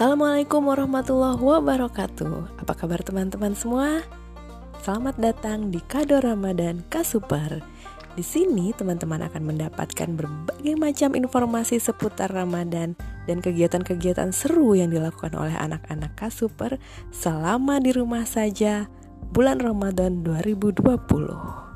Assalamualaikum warahmatullahi wabarakatuh. Apa kabar teman-teman semua? Selamat datang di Kado Ramadan Kasuper. Di sini teman-teman akan mendapatkan berbagai macam informasi seputar Ramadan dan kegiatan-kegiatan seru yang dilakukan oleh anak-anak Kasuper selama di rumah saja bulan Ramadan 2020.